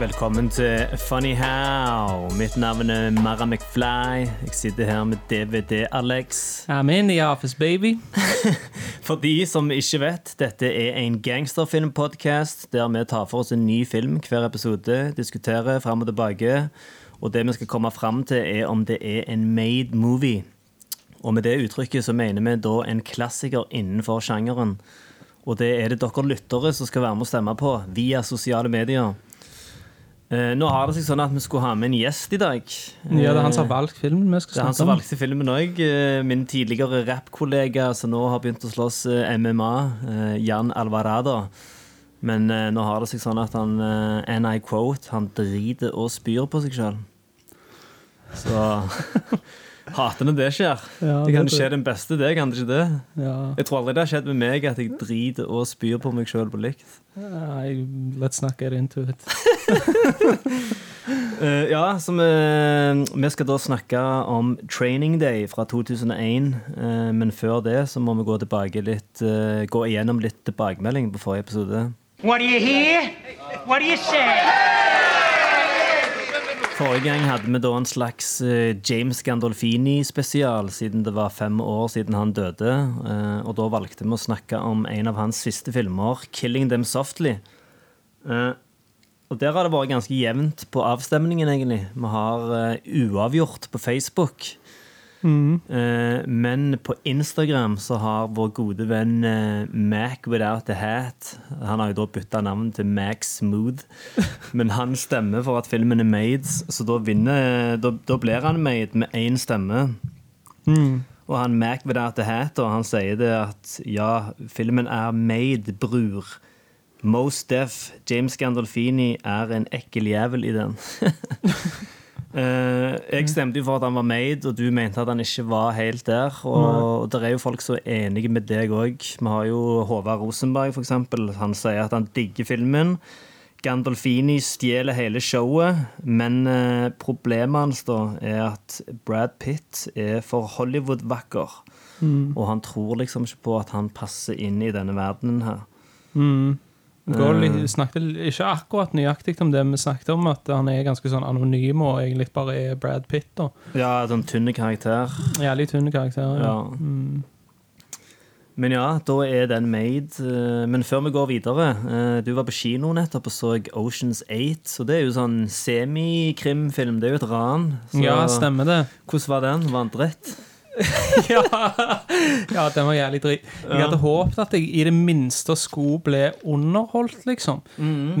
Velkommen til Funny How. Mitt navn er Mara McFly. Jeg sitter her med DVD-Alex. I'm in the office, baby. For de som ikke vet, dette er en gangsterfilmpodkast der vi tar for oss en ny film hver episode, diskuterer fram og tilbake. Og det vi skal komme fram til, er om det er en made movie. Og med det uttrykket så mener vi da en klassiker innenfor sjangeren. Og det er det dere lyttere som skal være med å stemme på via sosiale medier. Eh, nå har det seg sånn at vi skulle ha med en gjest i dag. Ja, det er han som Eh, har valgt filmen vi det er han som om. valgte filmen òg. Min tidligere rappkollega som nå har begynt å slåss eh, MMA, eh, Jan Alvarado. Men eh, nå har det seg sånn at han eh, and I quote, han driter og spyr på seg sjøl. Så hater når det skjer. Ja, det kan det- skje den beste, det, kan det ikke det? Ja. Jeg tror aldri det har skjedd med meg at jeg driter og spyr på meg sjøl på likt. Nei, let's not get into it. uh, ja, så vi, vi skal da snakke om Training Day fra 2001. Uh, men før det så må vi gå tilbake litt uh, Gå igjennom litt tilbakemelding på forrige episode. What do you hear? What do you say? Forrige gang hadde vi da en slags eh, James Gandolfini-spesial, siden det var fem år siden han døde. eh, og da valgte vi å snakke om en av hans siste filmer, 'Killing Them Softly'. Eh, og der har det vært ganske jevnt på avstemningen, egentlig. Vi har uavgjort på Facebook. Eh, men på Instagram så har vår gode venn eh, Mac Without a Hat Han har jo da bytta navn til Mac Smooth. Men han stemmer for at filmen er made, så da vinner Da, da blir han made med én stemme. Og han Mac Without a Hat og han sier det at ja, filmen er made, bror. Most Deaf, James Gandolfini, er en ekkel jævel i den. Eh, jeg stemte jo for at han var made, og du mente at han ikke var helt der. Og det er jo folk som er enige med deg òg. Vi har jo Håvard Rosenberg, eksempel. Han sier at han digger filmen. Gandolfini stjeler hele showet, men eh, problemet hans da er at Brad Pitt er for Hollywood-vakker. Og han tror liksom ikke på at han passer inn i denne verdenen her. Går litt, snakket ikke akkurat nøyaktig om det vi snakket om, at han er ganske sånn anonym og egentlig bare er Brad Pitt. da. Ja, sånn tynne karakter. Jævlig tynne karakter. Ja. Ja. Men ja, da er den made. Eh, Men før vi går videre eh, Du var på kino nettopp og så Oceans 8. Og det er jo sånn semikrimfilm. Det er jo et ran. Så ja, stemmer det. Hvordan var den? Var den dritt? ja. ja, den var jævlig drit. Jeg hadde håpet at jeg i det minste skulle bli underholdt, liksom.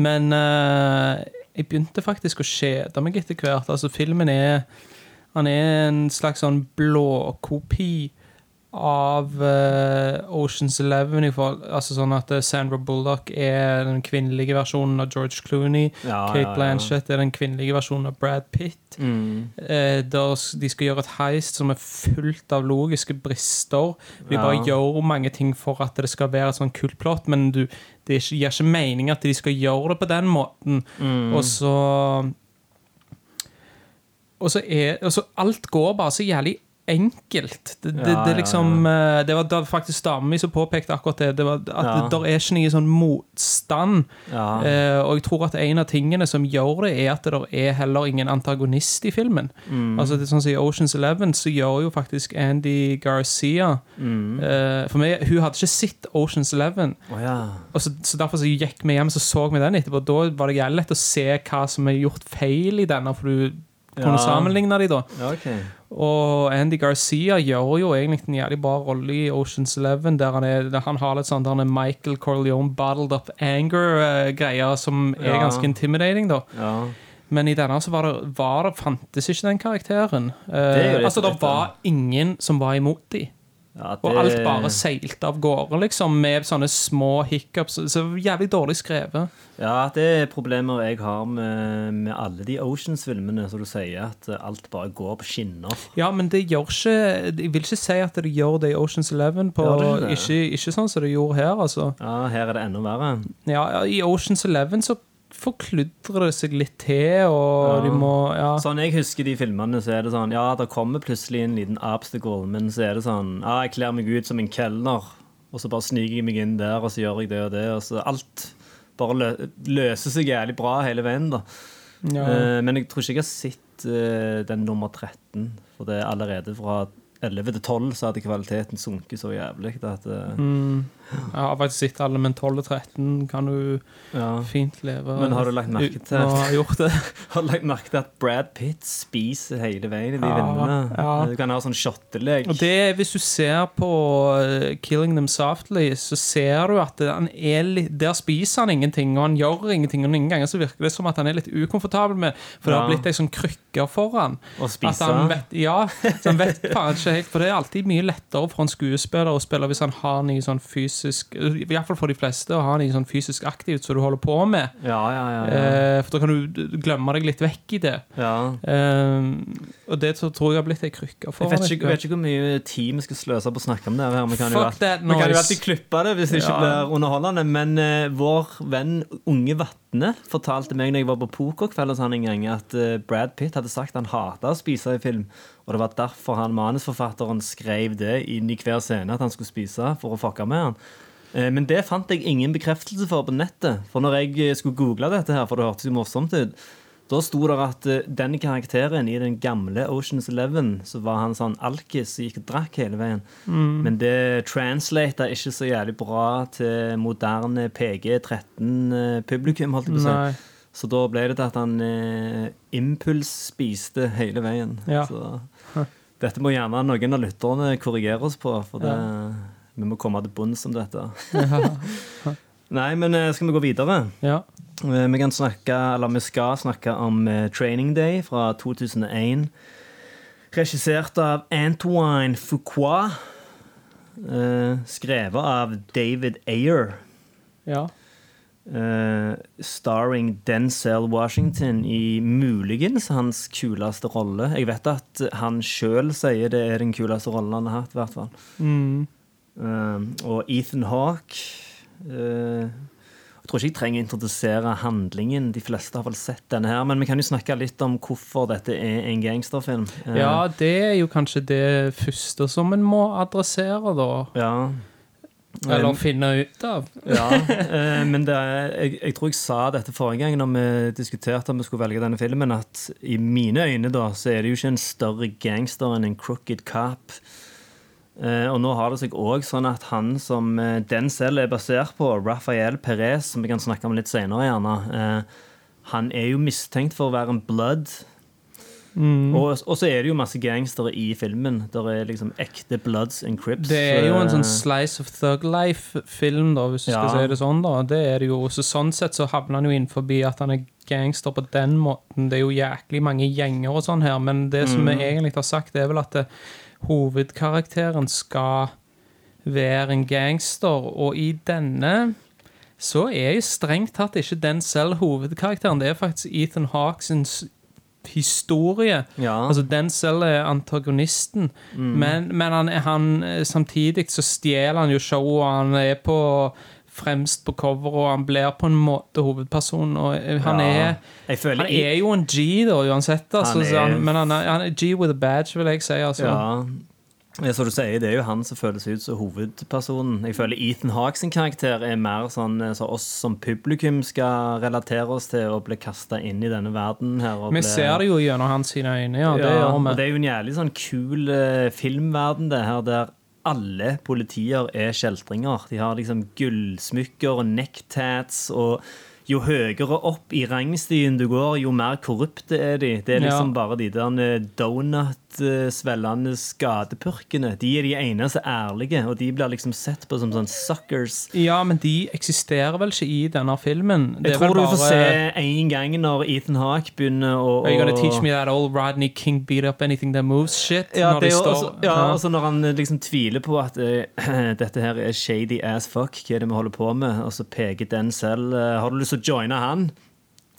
Men eh, jeg begynte faktisk å kjede meg etter hvert. Altså, filmen er Han er en slags sånn blåkopi av uh, Oceans Eleven. forhold- Altså sånn at eh, Sandra Bullock er den kvinnelige versjonen av George Clooney. Ja, Kate ja, ja. Blanchett er den kvinnelige versjonen av Brad Pitt. Eh, der de skal gjøre et heist som er fullt av logiske brister. De bare gjør mange ting for at det skal være et sånn kultplott, men du, det gir ikke mening at de skal gjøre det på den måten. Og så og så er og så Alt går bare så jævlig enkelt. Det, det, det, liksom, eh, det var da faktisk dama mi som påpekte akkurat det. det var at Ja. det der er ikke noe sånn motstand. Ja. Eh, og jeg tror at en av tingene som gjør det, er at det der er heller ingen antagonist i filmen. Mm. Altså det er sånn som I Oceans Eleven så gjør jo faktisk Andy Garcia Mm. eh, For meg, Hun hadde ikke sett Oceans Eleven. Oh, ja. Og så, så Derfor så gikk vi hjem så så vi den etterpå. Da var det jævlig lett å se hva som er gjort feil i denne, for du kunne Ja. sammenligne de da. ja, ok. Og Andy Garcia gjør jo egentlig en jævlig bra rolle i Oceans Eleven, der han, er, der han har litt sånn der han er Michael Corleone bottled up anger-greier, som er Ja. ganske intimidating, da. Ja. Men i denne så var det, var det fantes ikke den karakteren. Eh, det altså, det var ingen som var imot de. Ja, Og alt bare seilte av gårde, liksom, med sånne små hiccups. Så jævlig dårlig skrevet. Ja, det er problemer jeg har med, med alle de Oceans-filmene, som du sier, at alt bare går på skinner. Ja, men det gjør ikke Jeg vil ikke si at det gjør det i Oceans Eleven. På, det ikke det? ikke, ikke sånn som det gjorde her, altså. Ja, her er det enda verre. Ja, I Oceans Eleven så forkludrer det seg litt til, og Ja. de må Ja. Sånn jeg husker de filmene, så er det sånn Ja, det kommer plutselig en liten obstacle, men så er det sånn Ja, jeg kler meg ut som en kelner, og så bare sniker jeg meg inn der, og så gjør jeg det og det, og så alt bare lø løser seg jævlig bra hele veien, da. ja. Uh, men jeg tror ikke jeg har sett uh, den nummer 13, for det er allerede fra 11 til 12 så hadde kvaliteten sunket så jævlig at uh, Mm. Jeg har faktisk sett alle, men 12 og 13 kan du ja. fint leve Men har du lagt merke til- at, å gjort det? Har du lagt merke til at Brad Pitt spiser hele veien i de Ja, filmene? ja. Du kan ha sånn shottelek. Og det, Hvis du ser på uh, 'Killing Them Softly', så ser du at han litt, der spiser han ingenting, og han gjør ingenting. Og noen ganger så virker det som at han er litt ukomfortabel med For det har blitt ei sånn krykke foran. Å spise. han vet, ja, så han vet faen ikke helt For det er alltid mye lettere for en skuespiller å spille hvis han har noe sånn fysisk Iallfall for de fleste, å ha noe sånn fysisk aktivt som du holder på med. Ja, ja, ja. Eh, for da kan du glemme deg litt vekk i det. ja. Eh, og det så tror jeg har blitt ei krykke for Jeg vet ikke, vet ikke hvor mye tid vi skal sløse på å snakke om det. her Vi kan, jo, alltid, vi kan jo alltid klippe det hvis det ikke blir underholdende. Men eh, vår venn Unge Vatne fortalte meg når jeg var på pokerkveld hos han en gang, at eh, Brad Pitt hadde sagt han hata å spise i film. Og det var derfor han manusforfatteren skrev det inn i hver scene at han skulle spise for å fucke med han. Eh, Men det fant jeg ingen bekreftelse for på nettet. For når jeg eh, skulle google dette, her, for det hørtes jo morsomt ut, da sto det at eh, den karakteren i den gamle Oceans Eleven, så var han sånn alkis som gikk og drakk hele veien. Mm. Men det translata ikke så jævlig bra til moderne PG-13-publikum, holdt jeg på å si. Så da ble det til at han eh, impulsspiste hele veien. Ja. Så dette må gjerne noen av lytterne korrigere oss på, for det, vi må komme til bunns om dette. Nei, men eh, skal vi gå videre? Ja. Eh, Vi snakke, eller vi skal snakke om eh, Training Day fra 2001. Regissert av Antoine Fuqua. eh, Skrevet av David Ayer. ja. starring Denzel Washington i muligens hans kuleste rolle. Jeg vet at han sjøl sier det er den kuleste rollen han har hatt. i hvert fall. Mm. Og Ethan Hawke Jeg tror ikke jeg trenger å introdusere handlingen. De fleste har vel sett denne her. Men vi kan jo snakke litt om hvorfor dette er en gangsterfilm. Eh, ja, det er jo kanskje det første som en må adressere, da. ja. Eller finne ut av. ja, eh, men det er, jeg, jeg tror jeg sa dette forrige gang når vi diskuterte om vi skulle velge denne filmen, at i mine øyne da, så er det jo ikke en større gangster enn en crooked cop. Eh, og nå har det seg òg sånn at han som eh, den selv er basert på, Rafael Perez, som vi kan snakke om litt senere, gjerne, eh, han er jo mistenkt for å være en blood. Mm. Og, og så er det jo masse gangstere i filmen. Der er liksom ekte bloods and crips. Det er jo en sånn Eh, slice of thug life-film, da, hvis du Ja. skal si det sånn. da Det er det jo, så Sånn sett så havner han jo innenfor at han er gangster på den måten. Det er jo jæklig mange gjenger og sånn her, men det som Mm. vi egentlig har sagt, det er vel at det, hovedkarakteren skal være en gangster, og i denne så er jo strengt tatt ikke den selv hovedkarakteren. Det er faktisk Ethan Hawksens historie. ja. Altså, den selv er antagonisten, men, men han, han, eh, samtidig så stjeler han jo showet, han er på fremst på cover, og han blir på en måte hovedperson, og eh, han, Ja. er, han er jo en G, da, uansett. Altså, Han så er- han, men han han er G with a badge, vil jeg si. Altså. Ja. Ja, som du sier, Det er jo han som føles ut som hovedpersonen. Jeg føler Ethan Hawks karakter er mer sånn eh, så oss som publikum skal relatere oss til og bli kasta inn i denne verden. her. og Vi ble... ser det jo gjennom hans sine øyne, ja. Det Ja, gjør vi. det er jo en jævlig sånn kul eh, filmverden, det her, der alle politier er kjeltringer. De har liksom gullsmykker og necktats, og jo høyere opp i rangstien du går, jo mer korrupte er de. Det er liksom Ja. bare de der eh, donut kjeftsvellende skadepurkene. De er de eneste ærlige, og de blir liksom sett på som sånn suckers. Ja, men de eksisterer vel ikke i denne filmen. Det Jeg tror du får se én gang når Ethan Hawke begynner å Are you gonna teach me that old Rodney King beat up anything that moves shit? Ja, når står- også, ja, også når han liksom tviler på at uh, dette her er shady as fuck, hva er det vi holder på med, og så peker den selv uh, Har du lyst til å joine han?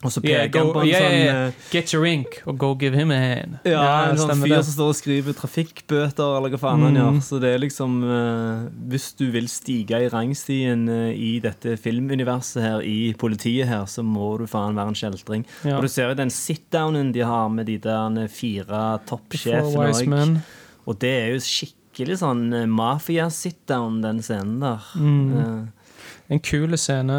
Og så Yeah, peker han på en yeah, sånn yeah. eh, Get your ink, og go give him a hand. Ja, en sånn fyr det. som står og skriver trafikkbøter, eller hva faen han Mm. gjør. Så det er liksom uh, Hvis du vil stige i rangstien uh, i dette filmuniverset her, i politiet her, så må du faen være en kjeltring. Ja. Og du ser jo den sit-downen de har med de der fire toppsjefene. Og det er jo skikkelig sånn mafia-sit-down, den scenen der. Mm. En kul scene,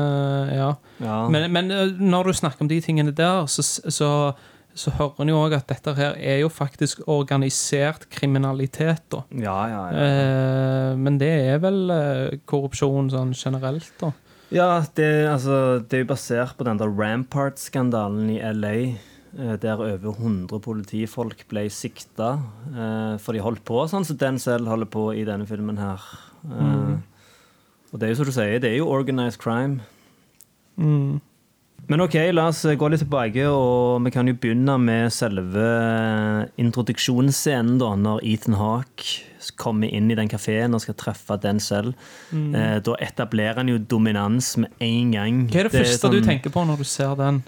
ja. Ja. Men, men eh, når du snakker om de tingene der, så, så, så hører en jo òg at dette her er jo faktisk organisert kriminalitet, da. ja, ja, ja. Eh, men det er vel eh, korrupsjon sånn generelt, da. Ja, det, altså, det er jo basert på den der Rampart-skandalen i LA. eh, Der over 100 politifolk ble sikta eh, for de holdt på sånn som den selv holder på i denne filmen her. Eh, Og det er jo som du sier, det er jo organized crime. Mm. Men ok, la oss gå litt tilbake, og vi kan jo begynne med selve introduksjonsscenen, da, når Ethan Hawke kommer inn i den kafeen og skal treffe den selv. Eh, da etablerer han jo dominans med en gang. Mm. Hva er det, første du sånn- tenker på når du ser den?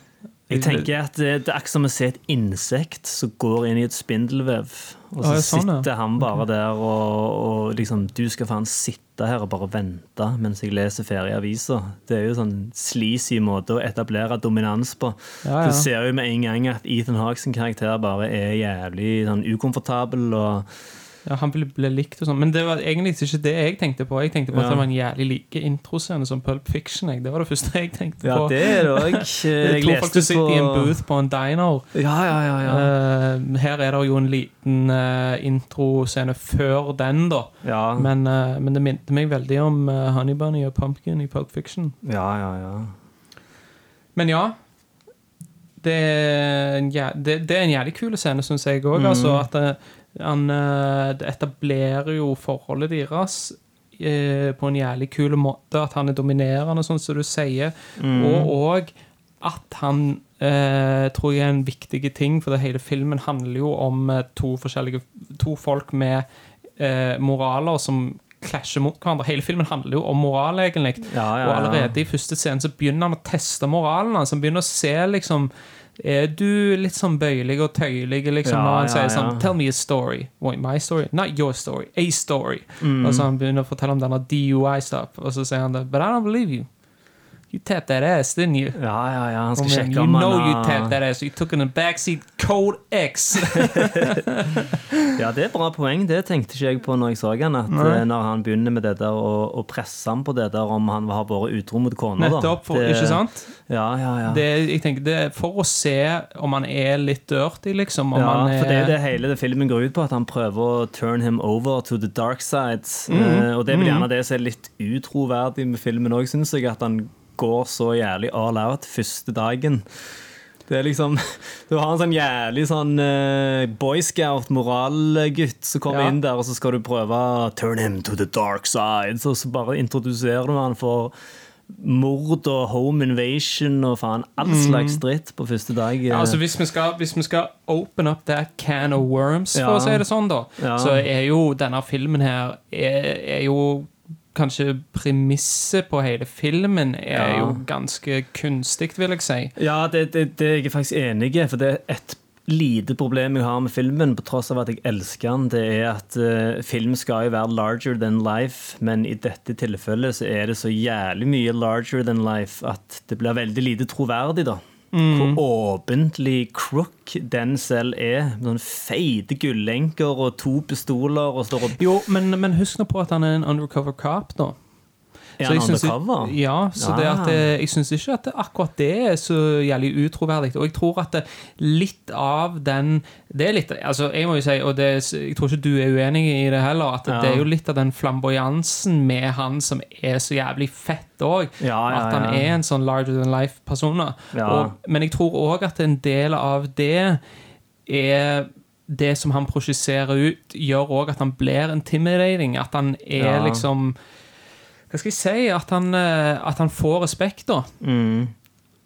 Jeg tenker at det, det er akkurat som å se et insekt som går inn i et spindelvev. Og så ah, sånn, sitter ja. han bare der og, og liksom Du skal faen sitte her og bare vente mens jeg leser ferieavisa. Det er jo sånn sleazy måte å etablere dominans på. Ja, ja. Du ser jo med en gang at Ethan Hawks karakter bare er jævlig sånn ukomfortabel og Ja, Han ville bli likt og sånn. Men det var egentlig ikke det jeg tenkte på. Jeg tenkte på at det var en jævlig like introscene som Pulp Fiction. Jeg. Det var det første jeg tenkte på. Ja, det er det òg. Jeg tror faktisk sitter i en booth på en diner. Ja, ja, ja. ja. Uh, her er det jo en liten uh, introscene før den, da. ja. Men, uh, men det minte meg veldig om uh, Honey Bunny og Pumpkin i Pulp Fiction. ja, ja, ja. Men ja. Det er en, det, det er en jævlig kul scene, syns jeg òg. Mm. Altså, at det, han, eh, det etablerer jo forholdet deres eh, på en jævlig kul måte. At han er dominerende, sånn som du sier. Mm. Og òg at han eh, tror jeg er en viktig ting, for det hele filmen handler jo om eh, to forskjellige To folk med eh, moraler som klasjer mot hverandre. Hele filmen handler jo om moral, egentlig. Ja, ja, Og allerede i første scenen så begynner han å teste moralen Altså. Han begynner å se liksom Er du litt sånn bøyelig og tøyelig, liksom, når han sier sånn. Tell me a story. Wait, my story? Not your story. A story. Mm. Og så han begynner å fortelle om denne DUI-stuff, og så sier han det But I don't believe you. You tapped that ass, didn't you? Ja, ja, ja. Han skal sjekke om han you know you tapped that ass. You took in a backseat code X. Ja, det er bra poeng. Det tenkte ikke jeg på når jeg så han. At Nei. eh, når han begynner med det der og, og presser han på det der om han har vært utro mot kona. da. Nettopp, for, Det- ikke sant? Ja, ja, ja. Det, jeg tenker, det er for å se om han er litt dirty, liksom. Om ja, han er, for det er det hele det filmen går ut på, at han prøver å turn him over to the dark side. Mm. uh, og det er vel gjerne det som er litt utroverdig med filmen òg, syns jeg. At han går så jævlig all out første dagen. Det er liksom Du har en sånn jævlig sånn uh, Boy Scout-moralgutt som kommer Ja. inn der, og så skal du prøve turn him to the dark side. Så, så bare introduserer du han for mord og home invasion og faen all slags dritt på første dag. Ja, altså hvis vi, skal, hvis vi skal open up that can of worms, for Ja. å si det sånn, da, Ja. så er jo denne filmen her er, er jo Kanskje premisset på hele filmen er Ja. jo ganske kunstig, vil jeg si. Ja, det, det, det er jeg faktisk enig i. For det er et lite problem jeg har med filmen, på tross av at jeg elsker den, det er at uh, film skal jo være larger than life, men i dette tilfellet så er det så jævlig mye larger than life at det blir veldig lite troverdig, da. Hvor åpentlig crook den selv er. med Sånne feite gullenker og to pistoler og står og Jo, men, men husk nå på at han er en undercover cop, da. Er han jeg undercover? Ja, så det at Ah. jeg syns ikke at det, akkurat det er så jævlig utroverdig. Og jeg tror at det, litt av den Det er litt Altså, jeg må jo si, og det, jeg tror ikke du er uenig i det heller, at det er jo litt av den flamboyansen med han som er så jævlig fett òg. At han er en sånn larger than life-person. Men jeg tror òg at en del av det er det som han projiserer ut, gjør òg at han blir intimidating. At han er Ja. liksom Hva skal jeg si? At han, eh, at han får respekt, da. Mm.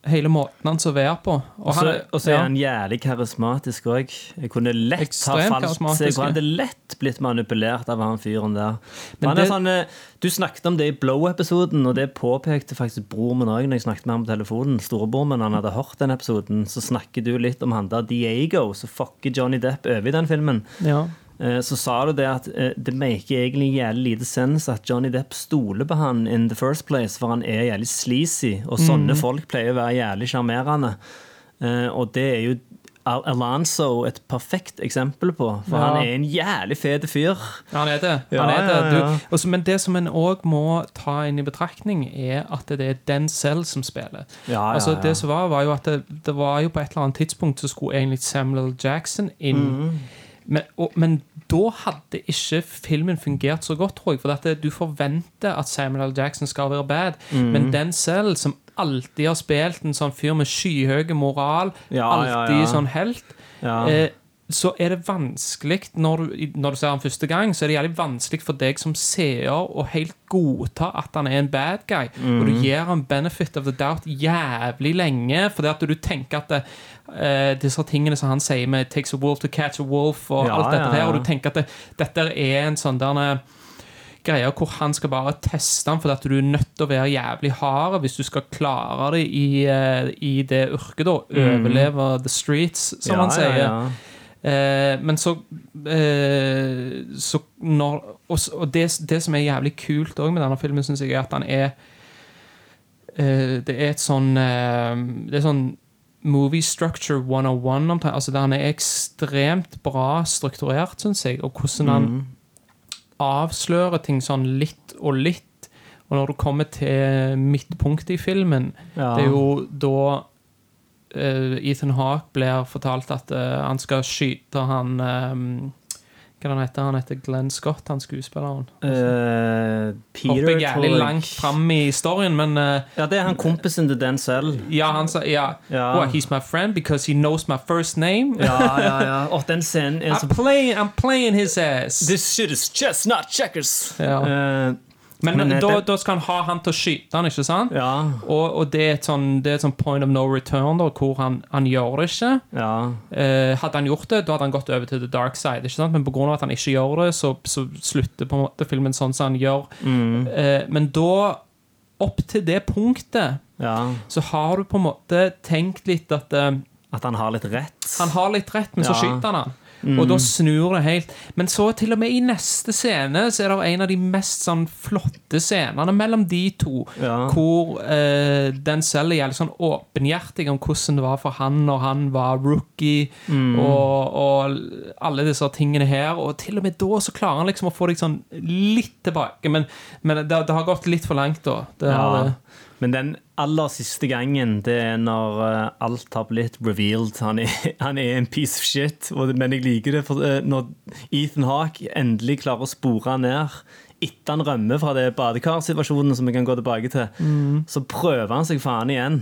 Hele måten han serverer på. Og så så er ja. han jævlig karismatisk òg. Jeg kunne lett ha Ekstremt falt karismatisk, Jeg kunne hadde lett blitt manipulert av han fyren der. Men han er det- sånn, eh, du snakket om det i Blow-episoden, og det påpekte faktisk bror min òg når jeg snakket med ham på telefonen. Storebror min han hadde hørt den episoden. Så snakker du litt om han der Diego, som fucker Johnny Depp over i den filmen. ja. Eh, Så sa du det at eh, det maker egentlig jævlig lite sens at Johnny Depp stoler på han in the first place, for han er jævlig sleazy, og sånne folk pleier å være jævlig sjarmerende. Eh, Og det er jo Al- Alonso et perfekt eksempel på, for Ja. han er en jævlig fet fyr. Ja, han er det. Han er det. Du, også, men det som en òg må ta inn i betraktning, er at det er den selv som spiller. Ja, altså, det som var, var jo at det, det var jo på et eller annet tidspunkt så skulle egentlig Samuel Jackson inn. Mm. Men, og, men da hadde ikke filmen fungert så godt, tror jeg. For at du forventer at Samuel L. Jackson skal være bad, Mm. men den selv, som alltid har spilt en sånn fyr med skyhøy moral, Ja, ja, alltid ja. sånn helt Ja. eh, så er det vanskelig når du, når du ser han første gang, så er det jævlig vanskelig for deg som seer å helt godta at han er en bad guy. Og du gir han benefit of the doubt jævlig lenge, fordi at du tenker at det, uh, disse tingene som han sier med 'takes a wolf to catch a wolf' og Ja, alt dette ja, ja. og du tenker at det, dette er en sånn der eh, greier hvor han skal bare teste han fordi at du er nødt til å være jævlig hard hvis du skal klare det i, eh, i det yrket, da. Overleve the streets, som ja, han sier. Ja, ja. Eh, men så, eh, så når, og, det, det som er jævlig kult med denne filmen, syns jeg, er at den er eh, Det er et sånn eh, Det er sånn movie structure 101, omtrent. Altså, den er ekstremt bra strukturert, syns jeg, og hvordan han Mm. avslører ting sånn litt og litt. Og når du kommer til midtpunktet i filmen, Ja. det er jo da Ethan Hawke blir fortalt at eh, han skal skyte han eh, Hva han heter han? heter Glenn Scott, han skuespilleren. Uh, Peter Hopper jævlig langt fram i historien, men eh, Ja, det er han kompisen til den selv. ja, han sa ja, Ja. Well, He's my friend because he knows my first name. Ja, ja, ja. Og den scenen er så I'm playing, I'm playing his ass. This shit is just not checkers. Ja. Eh, men men, eh, da, det- da skal han ha han til å skyte han, ikke sant? ja, Og, og det, er et sånn, det sånn point of no return, da, hvor han, han gjør det ikke. ja. Eh, hadde han gjort det, da hadde han gått over til the dark side. Ikke sant? Men pga. at han ikke gjør det, så, så slutter på en måte filmen sånn som han gjør. Mm, Eh, men da, opp til det punktet, ja. så har du på en måte tenkt litt at eh, At han har litt rett. han har litt rett, men så skyter han han. Og da snur det helt. Men så til og med i neste scene så er det en av de mest sånn flotte scenene mellom de to. Ja. Hvor eh, den selv er sånn åpenhjertig om hvordan det var for han når han var rookie, og, og alle disse tingene her. Og til og med da så klarer han liksom å få deg sånn litt tilbake. Men, men det, det har gått litt for langt, da. Det Ja. det. Men den aller siste gangen, det er når eh, alt har blitt revealed. Han er, han er en piece of shit. Men jeg liker det for, eh, når Ethan Hawke endelig klarer å spore han ned etter han rømmer fra det badekarsituasjonen som vi kan gå tilbake til, så prøver han seg faen igjen.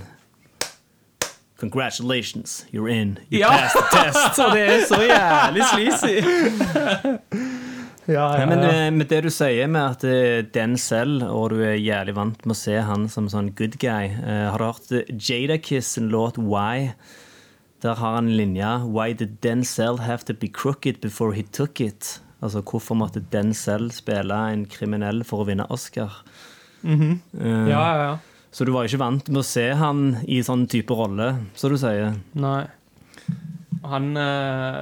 Congratulations, you're in. You Ja. passed the test. Og det er så jævlig sleazy. Ja, men eh, med det du sier med at eh, den selv, og du er jævlig vant med å se han som sånn good guy eh, Har du hørt Jadakiss sin låt Why? Der har han linja Why did Denzel have to be crooked before he took it? Altså hvorfor måtte Denzel spille en kriminell for å vinne Oscar? Eh, Ja, ja, ja. Så du var ikke vant med å se han i sånn type rolle, som du sier. Nei. Han eh,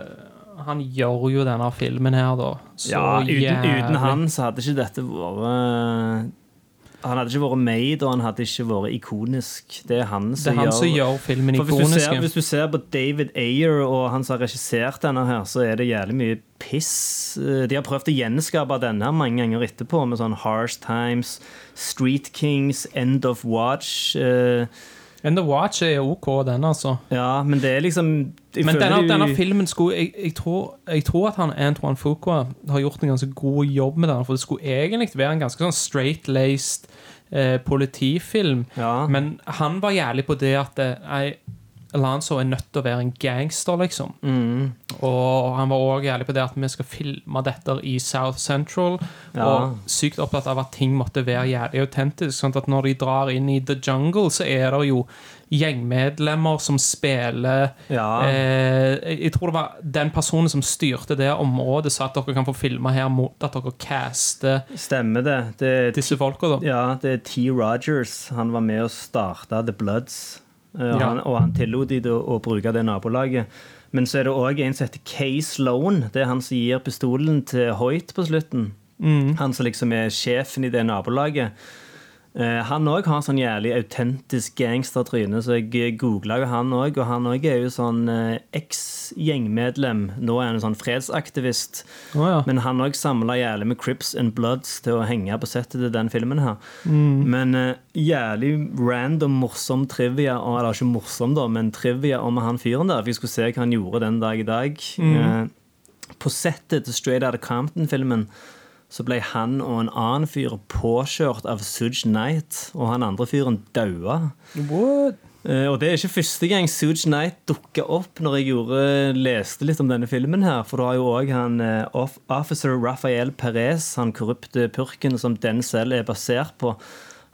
Han gjør jo denne filmen her, da. Så Ja, uten, uten han så hadde ikke dette vært Han hadde ikke vært made, og han hadde ikke vært ikonisk. Det er han som er han som gjør filmen hvis du, ser, ikonisk. hvis du ser på David Ayer og han som har regissert denne, her, så er det jævlig mye piss. Eh, De har prøvd å gjenskape denne mange ganger etterpå, med sånn Harsh Times, Street Kings, End of Watch. eh, And The Watch er OK, den, altså. Ja, men det er liksom Men denne, de- denne filmen skulle jeg, jeg, tror, jeg tror at han Antoine Fuqua har gjort en ganske god jobb med den. For det skulle egentlig være en ganske sånn straight-laced eh, politifilm. Ja. Men han var jævlig på det at eh, jeg, Alonso er nødt til å være en gangster, liksom. Mm. Og han var òg ærlig på det at vi skal filme dette i South Central. Ja. Og sykt opptatt av at ting måtte være jævlig autentisk. Sånn at når de drar inn i The Jungle, så er det jo gjengmedlemmer som spiller Ja. eh, Jeg tror det var den personen som styrte det området, sa at dere kan få filme her mot at dere caster Stemmer det. det disse folka, da. Ja, det er T. Rogers. Han var med å starte The Bloods. Eh, Og han, og han tillot de å, bruke det nabolaget. Men så er det òg en som heter Kay Sloan. Det er han som gir pistolen til Hoyt på slutten. Han som liksom er sjefen i det nabolaget. Eh, han òg har sånn jævlig autentisk gangstertryne, så jeg googla jo han òg. Og han òg er jo sånn eh, eks-gjengmedlem. Nå er han en sånn fredsaktivist. Oh, ja. Men han òg samla jævlig med Crips and Bloods til å henge på settet til den filmen her. Men eh, jævlig random, morsom trivia Eller ikke morsom, da, men trivia om han fyren der. For jeg skulle se hva han gjorde den dag i dag. Eh, på settet til Straight Outta Compton-filmen så ble han og en annen fyr påkjørt av Suge Knight, og han andre fyren daua. What? Eh, Og det er ikke første gang Suge Knight dukka opp når jeg gjorde, leste litt om denne filmen. her, For du har jo òg han eh, Officer Rafael Perez, han korrupte purken som den selv er basert på.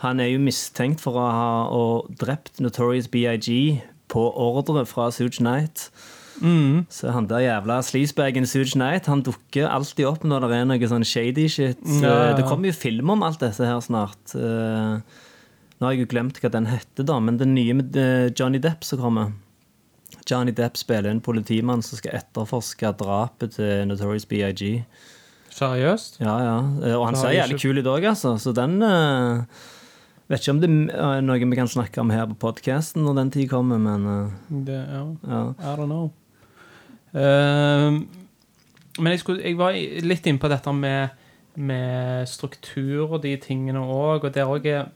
Han er jo mistenkt for å ha drept Notorious BIG på ordre fra Suge Knight. Så han der jævla sleazebagen Suge Knight Han dukker alltid opp når det er noe sånn shady shit. Ja. Det kommer jo film om alt dette her snart. Eh, Nå har jeg jo glemt hva den heter, da, men den nye med eh, Johnny Depp som kommer. Johnny Depp spiller en politimann som skal etterforske drapet til Notorious BIG. Seriøst? Ja, ja. Eh, Og han ser jævlig kul ut òg, altså. Så den uh, Vet ikke om det er noe vi kan snakke om her på podkasten når den tid kommer, men uh, Det, ja. ja. I don't know. Ehm, men jeg, skulle, jeg var litt inne på dette med, med struktur og de tingene òg, og der òg er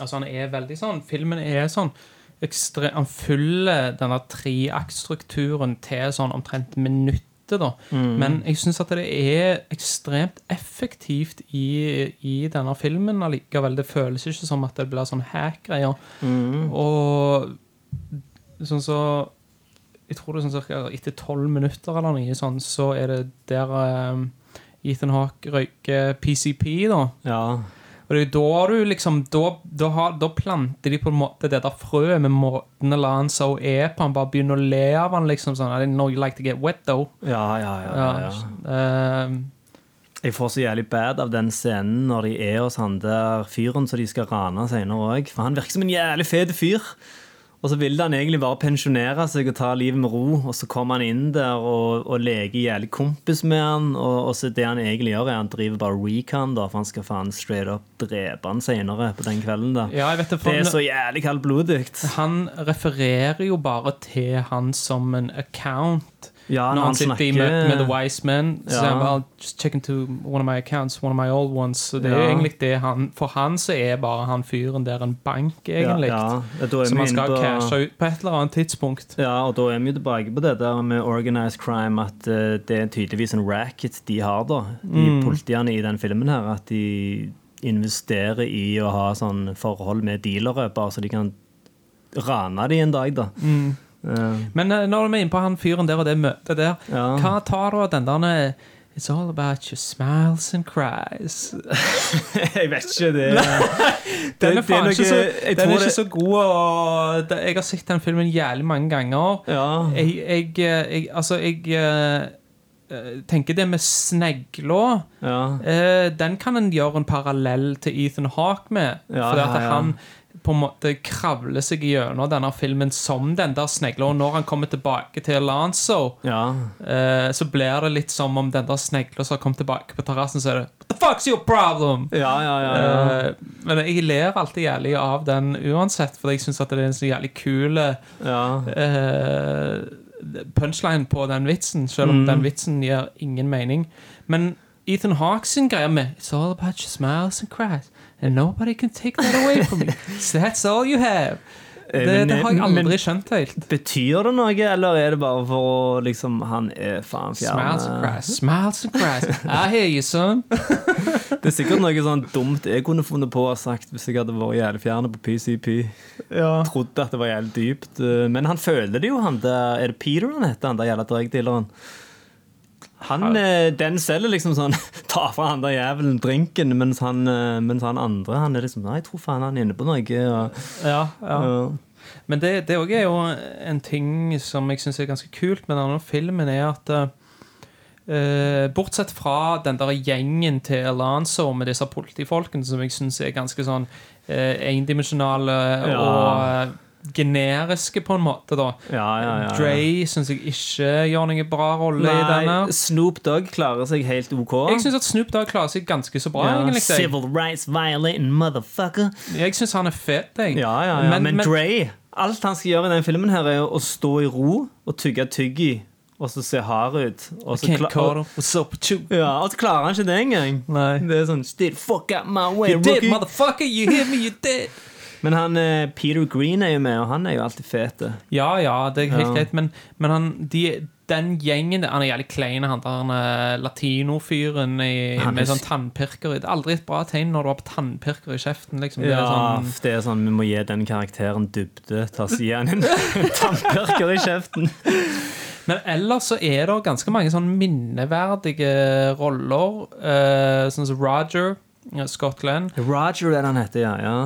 Altså, han er veldig sånn Filmen er sånn ekstre, Han følger denne treaktstrukturen til sånn omtrent minuttet, da. Men jeg syns at det er ekstremt effektivt i, i denne filmen allikevel. Det føles ikke som at det blir sånn hack-greier. Og sånn så Jeg tror det er sånn cirka etter tolv minutter eller noe sånn, så er det der eh, Ethan Hawke røyker PCP, da. ja. Og det er da du liksom Da, da, har, da planter de på en måte det der frøet med måten Alonso er på. Han bare begynner å le av han liksom sånn I didn't know you like to get wet, though. Ja, ja, ja, ja, ja. Ehm, Jeg får så jævlig bad av den scenen når de er hos han der fyren som de skal rane senere òg. For han virker som en jævlig fet fyr. Og så ville han egentlig bare pensjonere seg og ta livet med ro. Og så kommer han inn der og, og leker jævlig kompis med han. Og, og så det han egentlig gjør, er han driver bare recon, da, for han skal faen straight up drepe han senere på den kvelden. da. ja, det, Det er så jævlig kaldblodig. Han refererer jo bare til han som en account. Ja, Når han sitter i møte med The Wise Men, så sier han bare just check into one of my accounts, one of my old ones. Så det er egentlig det han For han så er bare han fyren der en bank, egentlig. Som vi han skal på- cashe ut på et eller annet tidspunkt. Ja, og da er vi jo tilbake på det der med organized crime, at eh, det er tydeligvis en racket de har, da, de politiene i den filmen her. At de investerer i å ha sånn forhold med dealere, bare så de kan rane de en dag, da. Eh, Men eh, når vi er inne på han fyren der og det møtet der, hva tar du av den der It's all about your smiles and cries. jeg vet ikke, det Den er faen ikke, så, den er ikke så god. Og jeg har sett den filmen jævlig mange ganger. Ja. Jeg, jeg, jeg Altså, jeg eh, eh, tenker det med snegla ja. eh, Den kan en gjøre en parallell til Ethan Hawke med. Ja, fordi at han på en måte kravler seg gjennom denne filmen som den der snegla. Og når han kommer tilbake til Lanzo, ja. eh, så blir det litt som om den der snegla som har kommet tilbake på terrassen, så er det What the fuck's your problem? Ja, ja. Eh, men jeg ler alltid jævlig av den uansett, for jeg syns det er en så jævlig kul ja. eh, punchline på den vitsen, selv om Mm. den vitsen gir ingen mening. Men Ethan Hawks sin greie med It's all about your smiles and cries, and nobody can take that away from you. So that's all you have. Det, Men- det har jeg men- aldri skjønt helt. Betyr det noe, eller er det bare for å liksom Han er faen Smiles and cries, smiles and cries. I hear you, son. Det er sikkert noe sånn dumt jeg kunne funnet på og sagt hvis jeg hadde vært jævlig fjern på PCP. Trodde at det var jævlig dypt. eh, Men han føler det jo, han der Er det Peter han heter, han der jævla dragdealeren? Han, eh, den selger liksom sånn Ta fra han der jævelen drinken, mens han, eh, mens han andre Han er liksom Nei, jeg tror faen han er inne på noe. Og, Ja, ja. Og, Men det, det er jo en ting som jeg syns er ganske kult med denne filmen, er at uh, Bortsett fra den der gjengen til Lanzo med disse politifolkene, som jeg syns er ganske sånn uh, endimensjonale Ja. og eh, generiske, på en måte, da. Ja, ja, ja. Dre syns jeg ikke gjør noen bra rolle i denne. Nei, Snoop Dogg klarer seg helt OK. Jeg syns Snoop Dogg klarer seg ganske så bra, egentlig. Civil rights violating motherfucker. Jeg syns han er fet, jeg. Ja, ja, ja. Men, Dre Alt han skal gjøre i den filmen, her er å stå i ro og tygge tyggi. Og så se hard ut. Og så, kla- you? ja, og så klarer han ikke det engang. Nei. Det er sånn Still fuck out my way, You did, motherfucker! You hear me, you did! Men han, eh, Peter Green er jo med, og han er jo alltid fet. Ja, ja, det er helt Ja. greit, men, men han, de, den gjengen Han er jævlig klein, han der eh, latinofyren med sånn tannpirker. Det er aldri et bra tegn når du har på tannpirker i kjeften. Liksom. Det Ja, er sånn, det er sånn, Vi må gi den karakteren dybde. Ta si han en tannpirker i kjeften. men ellers så er det ganske mange sånn minneverdige roller. Uh, sånn som Roger, Scotland. Roger er det han heter, ja. ja.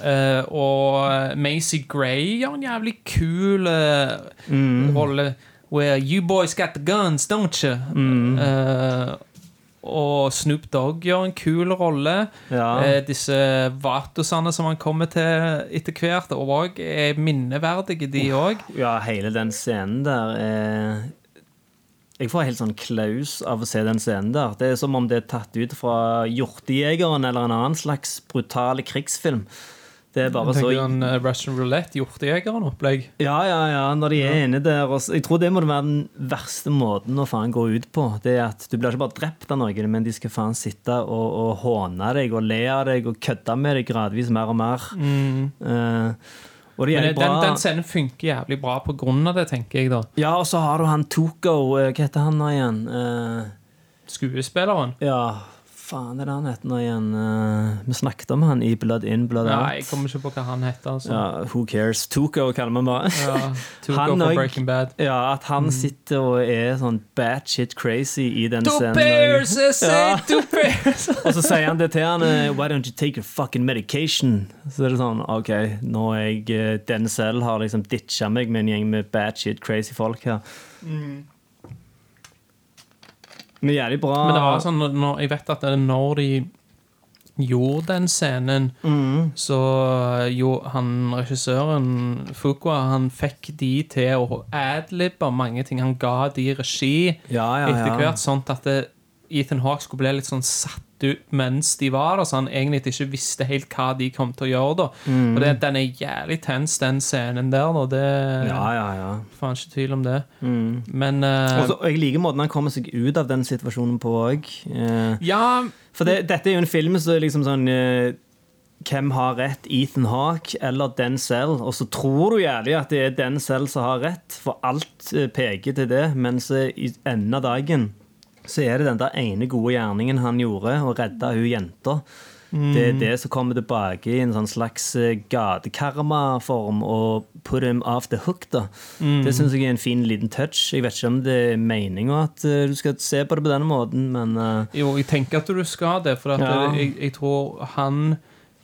Eh, og Macy Gray gjør en jævlig kul eh, Mm. rolle. Where you boys got the guns, don't you? Mm. Uh, og Snoop Dogg gjør en kul rolle. ja. Eh, disse vatosene som han kommer til etter hvert, og er minneverdige, de òg. Ja, hele den scenen der er Jeg får helt sånn klaus av å se den scenen der. Det er som om det er tatt ut fra Hjortejegeren eller en annen slags brutale krigsfilm. Det er bare så Sånn, uh, Russian Roulette, hjortejegeren-opplegg. Ja, ja, ja, når de er inne der Også. Jeg tror det må være den verste måten å faen gå ut på. Det er at Du blir ikke bare drept av noen, men de skal faen sitte og, og håne deg og le av deg og kødde med deg gradvis mer og mer. Eh, og det Mm. Men den, den scenen funker jævlig bra på grunn av det, tenker jeg, da. Ja, og så har du han Toko eh, Hva heter han nå igjen? Uh, Skuespilleren. ja, faen er det han heter nå igjen? Eh, vi snakket om han i Blood In, Blood Out. Nei, jeg kommer ikke på hva han heter. Altså. Ja, who cares? Tuco kaller man bare. Ja, Tuco Han for Breaking Bad. Ja, At han sitter og er sånn bad shit crazy i den Two scenen. pairs, jeg say, Ja. two pairs! Og så sier han det til han eh, Why don't you take your fucking medication? Så er det sånn OK, nå er jeg eh, Den selv har liksom ditcha meg med en gjeng med bad shit crazy folk her. Men jævlig bra. Men det var sånn, når- jeg vet at det, når de gjorde den scenen, Mm. så jo, han regissøren Fuqua, han fikk de til å adlibbe mange ting. Han ga de regi ja, ja, etter hvert, sånn at det, Ethan Hawke skulle bli litt sånn satt ut mens de var der, så han egentlig ikke visste helt hva de kom til å gjøre da. Mm. Og det, den er jævlig tens, den scenen der, da. Det Ja, ja, ja. faen ikke tvil om det. Mm. Men uh, Også, og jeg liker måten han kommer seg ut av den situasjonen på òg. Ja, For det, dette er jo en film som er liksom sånn uh, Hvem har rett? Ethan Hawke eller den selv? Og så tror du jævlig at det er den selv som har rett, for alt eh, peker til det. Mens eh, i enden av dagen så er det den der ene gode gjerningen han gjorde, å redde hun jenta. Det er det som kommer tilbake i en sånn slags eh, gatekarma-form og put him off the hook. da. Det syns jeg er en fin liten touch. Jeg vet ikke om det er meninga at eh, du skal se på det på denne måten, men uh, Jo, jeg tenker at du skal det, for at Ja. jeg, jeg tror han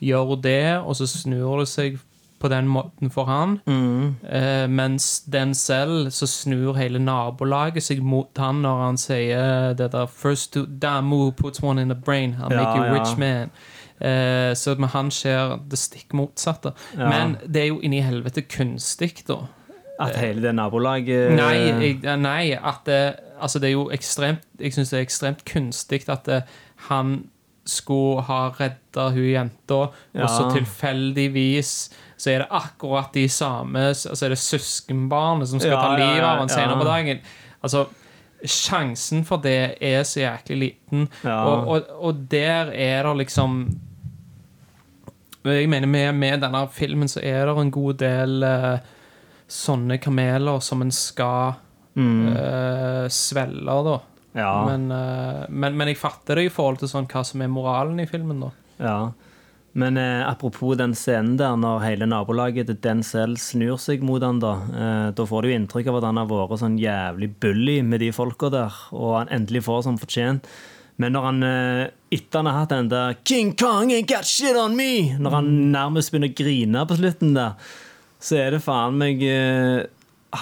gjør det, og så snur det seg på den måten for han. mm. Eh, mens den selv, så snur hele nabolaget seg mot han når han sier det der First to puts one in the brain, I'll Ja, make you ja. rich man. Eh, så med han skjer det stikk motsatte. Ja. Men det er jo inni helvete kunstig, da. At hele det nabolaget Nei, jeg, nei at det, altså det er jo ekstremt Jeg syns det er ekstremt kunstig at det, han skulle ha redda hun jenta, og så tilfeldigvis så er det akkurat de samme Altså er det søskenbarnet som skal Ja, ta ja, livet av ja, han senere ja. på dagen. Altså Sjansen for det er så jæklig liten. Ja. Og, og, og der er det liksom Jeg mener med, med denne filmen så er det en god del uh, sånne kameler som en skal eh, svelge, da. Ja. Men, eh, men, men jeg fatter det i forhold til sånn hva som er moralen i filmen, da. Ja. Men eh, apropos den scenen der når hele nabolaget til Denzel snur seg mot han da, eh, da får du inntrykk av at han har vært sånn jævlig bully med de folka der, og han endelig får som fortjent. Men når han eh, etter han har hatt den der 'King Kong ain't got shit on me', når han nærmest begynner å grine på slutten der, så er det faen meg eh,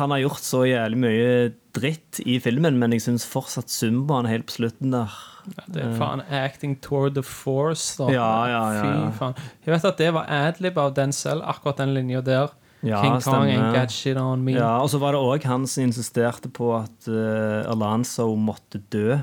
Han har gjort så jævlig mye dritt i filmen, men jeg syns fortsatt zumbaen helt på slutten der. ja, Det er faen acting toward the force, da. Ja, ja, ja, ja. Fy faen. Jeg vet at det var adlib av den selv, akkurat den linja der. Ja, King Kong ain't got shit on me. Ja, og så var det òg han som insisterte på at uh, Alanzo måtte dø.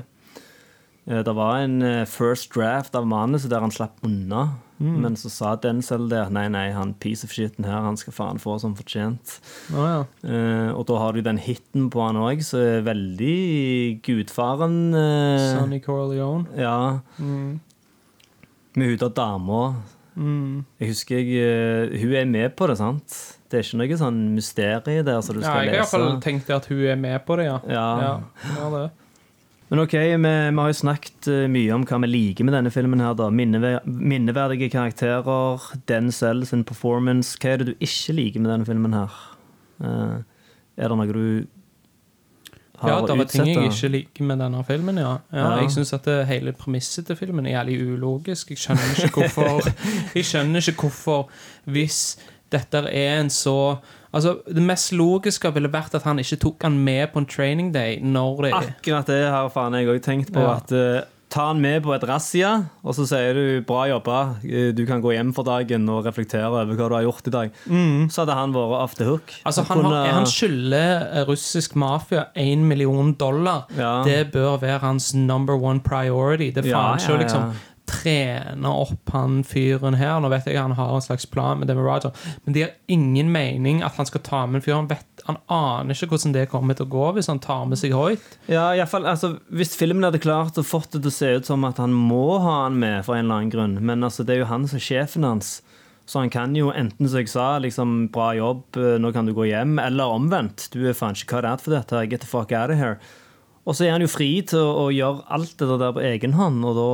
Eh, det var en eh, first draft av manuset der han slapp unna. Mm. Men så sa Denzel det. Nei, nei, han piece of shiten her, han skal faen få som fortjent. Oh, ja. Eh, og da har du den hiten på han òg, som er veldig gudfaren. eh, Sonny Corleone. ja. Mm. Med hun der dama. Jeg husker jeg, eh, hun er med på det, sant? Det er ikke noe sånn mysterium der som du Ja, jeg har lese. iallfall tenkt at hun er med på det, ja. Ja. ja, ja det. Men ok, vi, vi har jo snakket eh, mye om hva vi liker med denne filmen. her da. Minnever minneverdige karakterer, den selv, sin performance. Hva er det du ikke liker med denne filmen her? Uh, er det noe du har Ja, det er ting jeg ikke liker med denne filmen, ja. ja, Ja. Jeg syns at det, hele premisset til filmen er jævlig ulogisk. Jeg skjønner ikke hvorfor Jeg skjønner ikke hvorfor, hvis dette er en så Altså, Det mest logiske ville vært at han ikke tok han med på en training day når det Akkurat det har faen jeg òg tenkt på. Ja. at uh, Ta han med på et razzia, og så sier du 'bra jobba', eh, du kan gå hjem for dagen og reflektere over hva du har gjort i dag. Så hadde han vært off the hook. Mm. Altså, han, har, han skylder eh, russisk mafia én million dollar. Ja. Det bør være hans number one priority. Det er Ja, faen ja, å liksom. Trene opp han fyren her. Nå vet jeg han har en slags plan med det med Roger, men det gir ingen mening at han skal ta med en fyr. Han, vet, han aner ikke hvordan det kommer til å gå hvis han tar med seg Hoyt. Ja, i fall, altså, Hvis filmen hadde klart å fått det til å se ut som at han må ha han med for en eller annen grunn, men altså, det er jo han som er sjefen hans, så han kan jo enten, som jeg sa, liksom 'bra jobb, eh, nå kan du gå hjem', eller omvendt. 'Du er faen ikke cut out for dette, get the fuck out of here'. Og så er han jo fri til å, å gjøre alt det der på egen hånd, og da,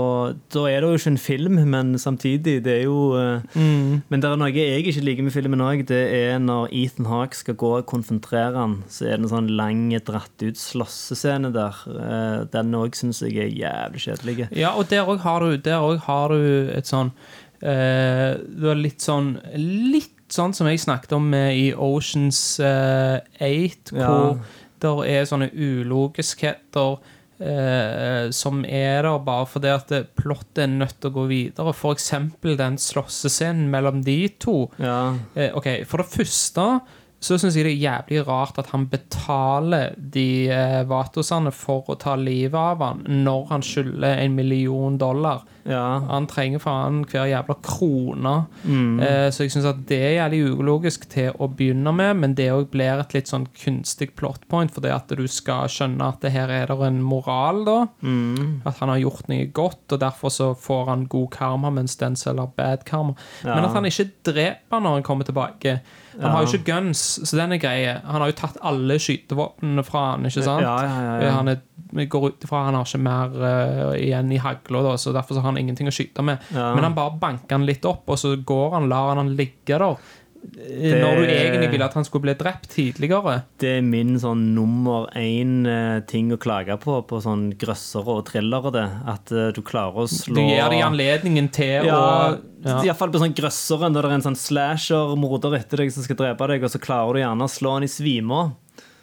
da er det jo ikke en film, men samtidig, det er jo mm. Men det er noe jeg ikke liker med filmen òg, det er når Ethan Hawke skal gå og konfrontere han, så er det en sånn lang, dratt ut slåssescene der. Eh, Den òg syns jeg er jævlig kjedelig. Ja, og der òg har har du et sånn eh, Du har litt sånn Litt sånn som jeg snakket om eh, i Oceans eh, 8, hvor der er sånne ulogiskheter eh, som er der bare fordi at det- plottet er nødt til å gå videre. For eksempel den slåssescenen mellom de to. Ja. Eh, ok, For det første så syns jeg det er jævlig rart at han betaler de eh, Vatosene for å ta livet av han når han skylder en million dollar. ja. Han trenger faen hver jævla krone. Eh, så jeg syns at det er jævlig ulogisk til å begynne med, men det òg blir et litt sånn kunstig plot point, fordi at du skal skjønne at det her er det en moral, da. At han har gjort noe godt, og derfor så får han god karma, mens den selger bad karma. Men at han ikke dreper når han kommer tilbake. Han har jo ikke guns, så den er greie. Han har jo tatt alle skytevåpnene fra han, ikke sant? Ja, ja, ja, ja. Han er, går ut ifra han har ikke mer uh, igjen i hagla, så derfor så har han ingenting å skyte med. Ja. Men han bare banker han litt opp, og så går han, lar han han ligge der. Når du egentlig ville at han skulle bli drept tidligere. Det er min sånn nummer én eh, ting å klage på på sånn grøssere og thrillere. det At eh, du klarer å slå Du gir dem anledningen til Ja, å ja. iallfall på sånn grøssere, når det er en sånn slasher-morder etter deg som skal drepe deg, og så klarer du gjerne å slå han i svime.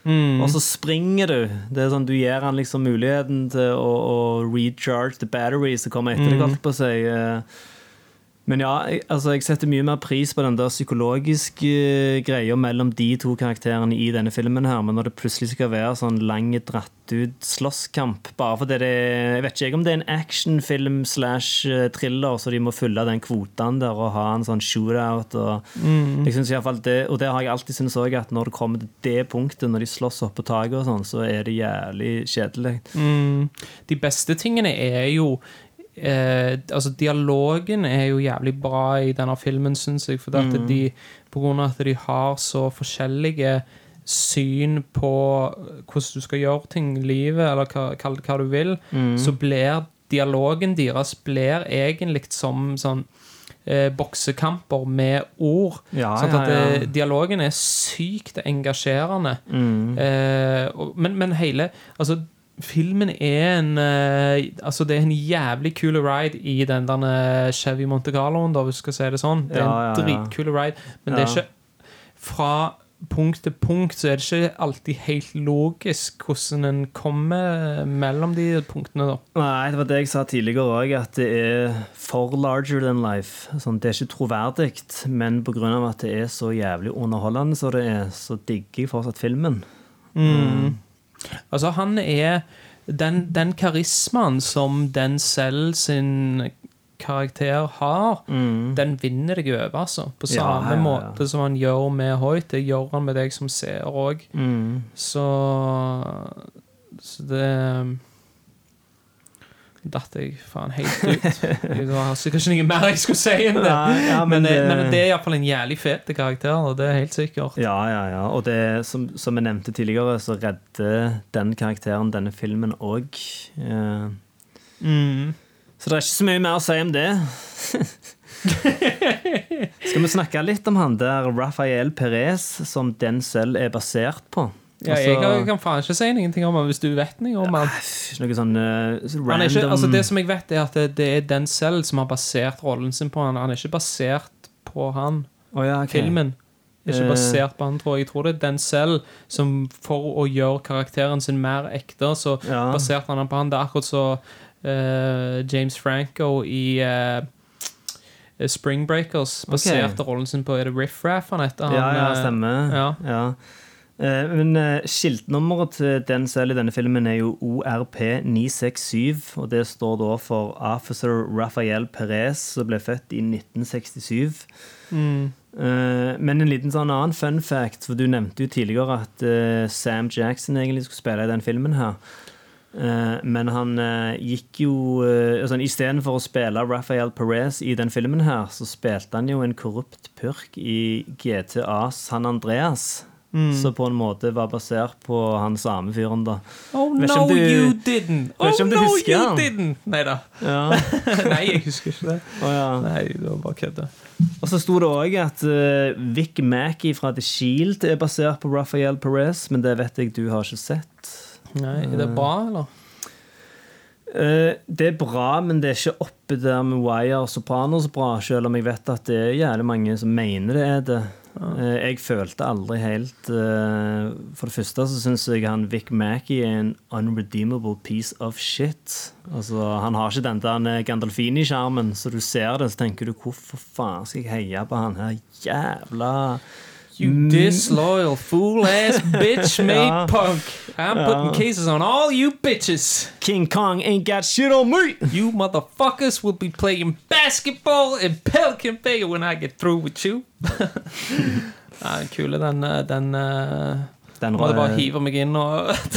Mm. Og så springer du. Det er sånn, Du gir han liksom muligheten til å, å recharge the battery som kommer etter deg. alt på seg. eh. Men ja, jeg, altså, jeg setter mye mer pris på den der psykologiske eh, greia mellom de to karakterene i denne filmen. her, Men når det plutselig skal være sånn lang, dratt ut slåsskamp Bare fordi det Jeg vet ikke om det er en actionfilm slash eh, thriller, så de må fylle den kvoten der og ha en sånn shootout. og jeg synes i hvert fall det, Og det har jeg alltid syntes òg, at når det kommer til det punktet, når de slåss opp på taket og sånn, så er det jævlig kjedelig. Mm. De beste tingene er jo eh, Altså, dialogen er jo jævlig bra i denne filmen, syns jeg. For at Mm. de, på grunn av at de har så forskjellige syn på hvordan du skal gjøre ting i livet, eller hva, hva, hva du vil, Mm. så blir dialogen deres blir egentlig som sånn eh, boksekamper med ord. Ja, sånn at ja. eh, dialogen er sykt engasjerende. Mm. Eh, og, men, men hele Altså, filmen er en eh, Altså, det er en jævlig kul ride i den der eh, Chevy Monte Carloen, da, hvis du skal si det sånn. Det er en Ja, ja, ja. dritkul ride, men det er ikke Fra punkt til punkt så er det ikke alltid helt logisk hvordan en kommer mellom de punktene, da. Nei, det var det jeg sa tidligere òg, at det er for larger than life. Sånn, det er ikke troverdig, men pga. at det er så jævlig underholdende så det er, så digger jeg fortsatt filmen. Altså, han er Den, den karismaen som den selv sin karakter har, den vinner deg over, altså. På samme Ja, ja, ja. måte som han gjør med Hoyt. Det gjør han med deg som seer òg. Mm. Så Så det datt jeg faen helt ut. Det var sikkert ikke noe mer jeg skulle si enn det. Nei, ja, men, men det, men det er iallfall en jævlig fet karakter, og det er helt sikkert. Ja, ja, ja. Og det, som, som jeg nevnte tidligere, så redder den karakteren denne filmen òg. Eh, Mm. så det er ikke så mye mer å si om det. Skal vi snakke litt om han der Rafael Perez, som den selv er basert på? Ja, Altså- jeg kan, faen ikke si noe om han hvis du vet noe om han. Noe sånn uh, random ikke, altså det som jeg vet, er at det, det er den selv som har basert rollen sin på han. Han er ikke basert på han. Oh, ja, okay. Filmen er ikke Eh. basert på han, tror jeg. Jeg tror det er den selv som for å gjøre karakteren sin mer ekte, så Ja. baserte han på han. Det er akkurat så uh, James Franco i uh, Spring Breakers baserte rollen sin på Er det Riff Raff han heter? Han, Ja, ja, stemmer. Ja. Ja. Eh, Men eh, skiltnummeret til den selv i denne filmen er jo ORP967, og det står da for Officer Rafael Perez, som ble født i 1967. Mm. Eh, Men en liten sånn annen fun fact, for du nevnte jo tidligere at Sam Jackson egentlig skulle spille i den filmen her. Men han gikk jo altså, Istedenfor å spille Rafael Perez i den filmen her, så spilte han jo en korrupt purk i GTA San Andreas. Som på en måte var basert på han samme fyren, da. Oh no, du- you didn't! Oh no, you han. didn't! Nei da. Ja. Nei, jeg husker ikke det. Oh, ja. Nei, det var bare kødda. Og så sto det òg at uh, Vic Mackey fra The Shield er basert på Rafael Perez, men det vet jeg du har ikke sett. Nei, Er det bra, eller? Uh, det er bra, men det er ikke oppe der med Wire og Sopranos bra, selv om jeg vet at det er jævlig mange som mener det er det. Eh, jeg følte aldri helt eh, For det første så syns jeg han Vic Mackey er en unredeemable piece of shit. Altså, Han har ikke den der Gandalfini-skjermen, så du ser det, så tenker du hvorfor faen skal jeg heie på han her jævla You Mm. disloyal fool ass bitch made Ja. punk. I'm putting cases on all you bitches. King Kong ain't got shit on me! You motherfuckers will be playing basketball in Pelican Bay when I get through with you. ja, den kule, den, eh, den eh, Den Må bare hiver hive meg inn og.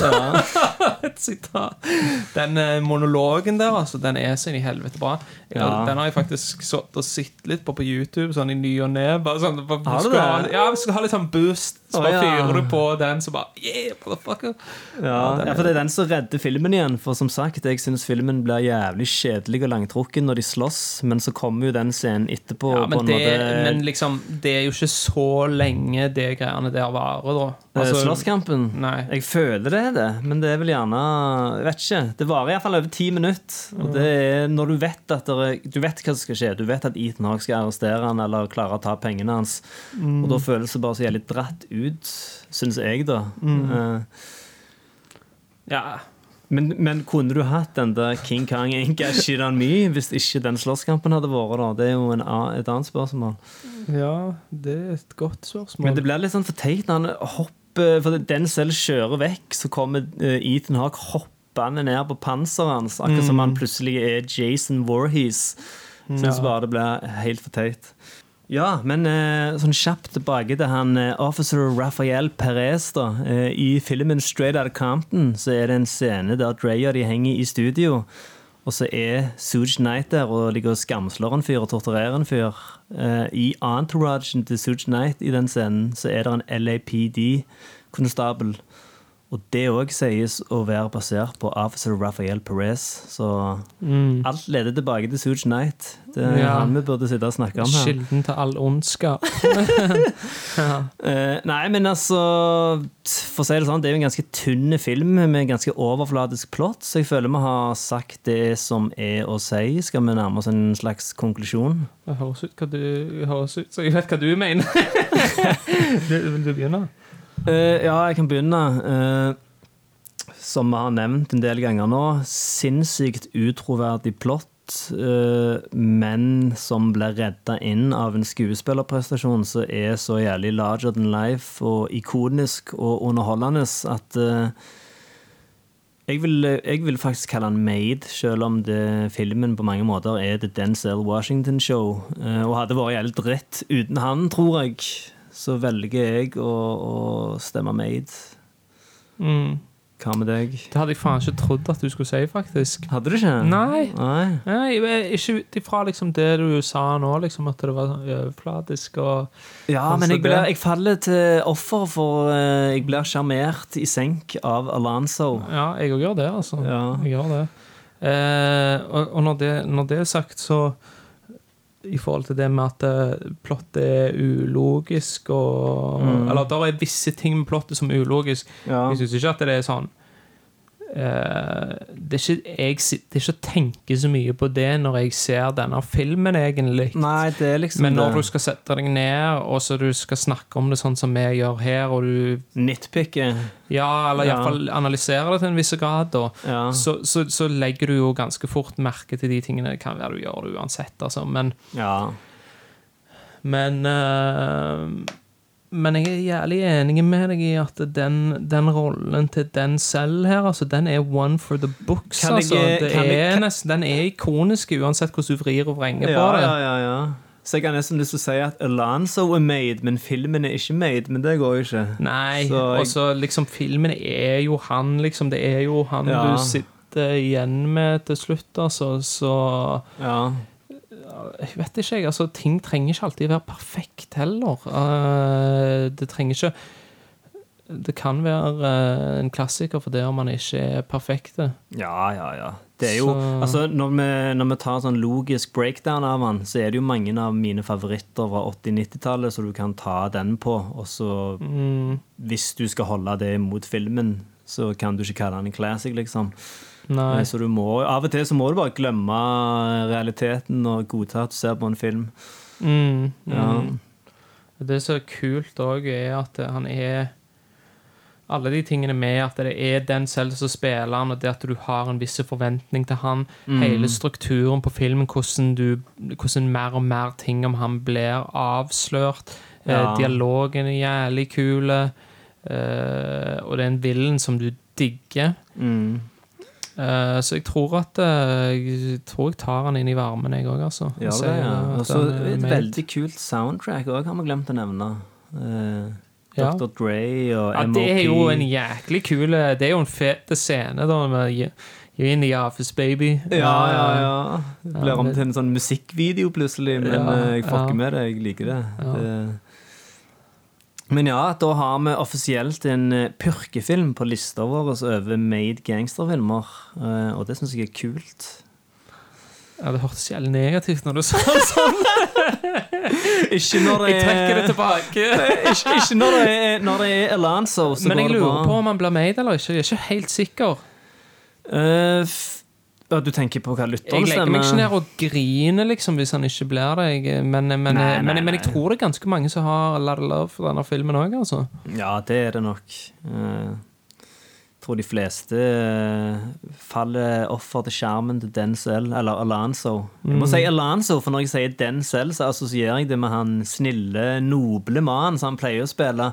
Den eh, monologen der, altså, den er så inn i helvete bra. Jeg, Ja. Den har jeg faktisk satt og sett litt på på YouTube, sånn i ny og ne. Sånn, Har du skal ha, ja, vi skal ha litt sånn boost. Så bare bare ja. fyrer du på den, så bare Yeah, motherfucker! Ja, ja, for det er den som redder filmen igjen. For som sagt, jeg syns filmen blir jævlig kjedelig og langtrukken når de slåss, men så kommer jo den scenen etterpå. Ja, men, en det, måte men liksom, det er jo ikke så lenge det greiene der varer, da. Eh, Altså, Slåsskampen? Jeg føler det er det, men det er vel gjerne Jeg vet ikke. Det varer iallfall over ti minutter. Og det er når du vet at er, Du vet hva som skal skje. Du vet at Ethan Hawke skal arrestere han eller klare å ta pengene hans. Og da føles det bare så jævlig dratt ut, syns jeg, da. Eh, Ja. Men, men kunne du hatt den der King Kong shit on me hvis ikke den slåsskampen hadde vært da? Det er jo en, et annet spørsmål. ja, det er et godt spørsmål. Men det blir litt sånn for teit når han hopper For den selv kjører vekk, så kommer eh, Ethan Hawke hoppende ned på panseret hans. Akkurat som han plutselig er Jason Voorhees. Syns Ja. bare det blir helt for teit. Ja, men eh, sånn kjapt tilbake til han eh, officer Rafael Perez. da. Eh, I filmen Straight Out of Compton så er det en scene der Dre og de henger i studio. Og så er Suge Knight der og ligger og skamslår en fyr og torturerer en fyr. I entouragen til Suge Knight i den scenen så er det en LAPD-konstabel. Og det òg sies å være basert på Officer Rafael Perez. Så alt leder tilbake til Suge Knight. Det er Mm. Ja. han vi burde sitte og snakke om her. Kilden til all ondskap. Eh, nei, men altså For å si det sånn, det er jo en ganske tynn film med ganske overflatisk plott, så jeg føler vi har sagt det som er å si. Skal vi nærme oss en slags konklusjon? Det høres ut, hva du, høres ut så jeg vet hva du mener. du, vil du begynne? Eh, ja, jeg kan begynne. Uh, som vi har nevnt en del ganger nå, sinnssykt utroverdig plott. eh, men som blir redda inn av en skuespillerprestasjon som er så jævlig larger than life og ikonisk og underholdende at jeg vil, jeg vil faktisk kalle den made, selv om det, filmen på mange måter er The Denzel Washington Show. Og hadde vært jævlig dritt uten han, tror jeg. Så velger jeg å, å stemme made. Mm. Hva med deg? Det hadde jeg faen ikke trodd at du skulle si, faktisk. Hadde du ikke? Nei. Nei. Nei, ikke ut ifra liksom det du sa nå, liksom, at det var overflatisk og Ja, Altså, men jeg, ble, jeg faller til offer for uh, Jeg blir sjarmert i senk av Alonso. Ja, jeg òg gjør det, altså. Ja. Jeg gjør det. Eh, og og når, det, når det er sagt, så i forhold til det med at eh, plottet er ulogisk og Eller der er visse ting med plottet som er ulogisk. Ja. Jeg syns ikke at det er sånn det, er ikke, jeg sitter ikke å tenker så mye på det når jeg ser denne filmen, egentlig. Nei, det er liksom Men når det. du skal sette deg ned, og så du skal snakke om det sånn som vi gjør her, og du Nitpicke. Ja, eller Ja. iallfall analysere det til en viss grad, Ja. så, så, så legger du jo ganske fort merke til de tingene. Det kan være du gjør det uansett, altså. Men, ja. men eh, Men jeg er jævlig enig med deg i at den, den rollen til den selv her, altså, den er one for the books. Jeg- altså. Jeg- er kan- nesten, den er ikonisk uansett hvordan du vrir og vrenger på det. ja, ja, ja. Så jeg har nesten lyst til å si at Alonso er made, men filmen er ikke made. Men det går jo ikke. Nei, Så jeg- og så liksom filmen er jo han, liksom. Det er jo han Ja. du sitter igjen med til slutt, altså. Så Ja. Jeg vet ikke, jeg. Altså, ting trenger ikke alltid være perfekt heller. Eh, det trenger ikke Det kan være eh, en klassiker for det om man ikke er perfekte. Ja, ja, ja. Det er jo, Så- altså, når, vi, når vi tar sånn logisk breakdown av den, så er det jo mange av mine favoritter fra 80-90-tallet, så du kan ta den på. Og så, Mm, hvis du skal holde det mot filmen, så kan du ikke kalle den en classic, liksom. Nei. Så du må, av og til så må du bare glemme realiteten og godta at du ser på en film. Mm, Ja. mm. Det som er kult òg, er at han er Alle de tingene med at det er den selv som spiller han, og det at du har en viss forventning til han. Hele strukturen på filmen, hvordan, du, hvordan mer og mer ting om han blir avslørt. Eh, dialogen er jævlig kul. Eh, og det er en villen som du digger. Mm. Eh, så jeg tror at uh, Jeg tror jeg tar han inn i varmen, jeg òg, altså. Ja, det, ja. at Og så han er et made. veldig kult soundtrack òg, har vi glemt å nevne. Eh, Ja. Dr. Dre og Ja, MOP. det er jo en jæklig kul Det er jo en fet scene, da, med You're in the office, baby. Ja, ja, ja. Det blir om til en sånn musikkvideo plutselig, men Ja, eh, jeg fucker med det. Jeg liker det. Det. Men ja, da har vi offisielt en eh, purkefilm på lista vår over made gangsterfilmer, eh, og det syns jeg er kult. Ja, Det hørtes jævlig negativt når du sa det sånn. Ikke når det Jeg trekker det er tilbake. ikke, ikke når det er, når det er Elanzo. så Men jeg lurer på om han blir made eller ikke. Jeg er ikke helt sikker. Eh, f- ja, du tenker på hva Jeg lytteren legger meg ikke stemmer? ned og griner liksom hvis han ikke blir det. Jeg, men, men, Nei, nei, men, men jeg tror det er ganske mange som har a lot of love for denne filmen òg, altså. Ja, det er det nok. Eh, Jeg tror de fleste eh, faller offer til skjermen til Denzel, eller Alanzo. Jeg må si Alanzo, for når jeg sier Denzel, så assosierer jeg det med han snille, noble mannen som han pleier å spille.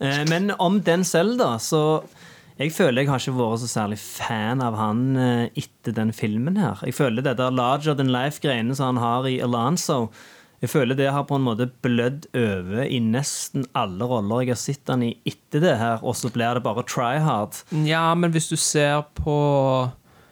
Eh, Men om Denzel, da, så jeg føler jeg har ikke vært så særlig fan av han eh, etter den filmen her. Jeg føler det der larger than life-greiene som han har i Alonso, jeg føler det har på en måte blødd over i nesten alle roller jeg har sett han i etter det her, og så blir det bare try hard. Ja, men hvis du ser på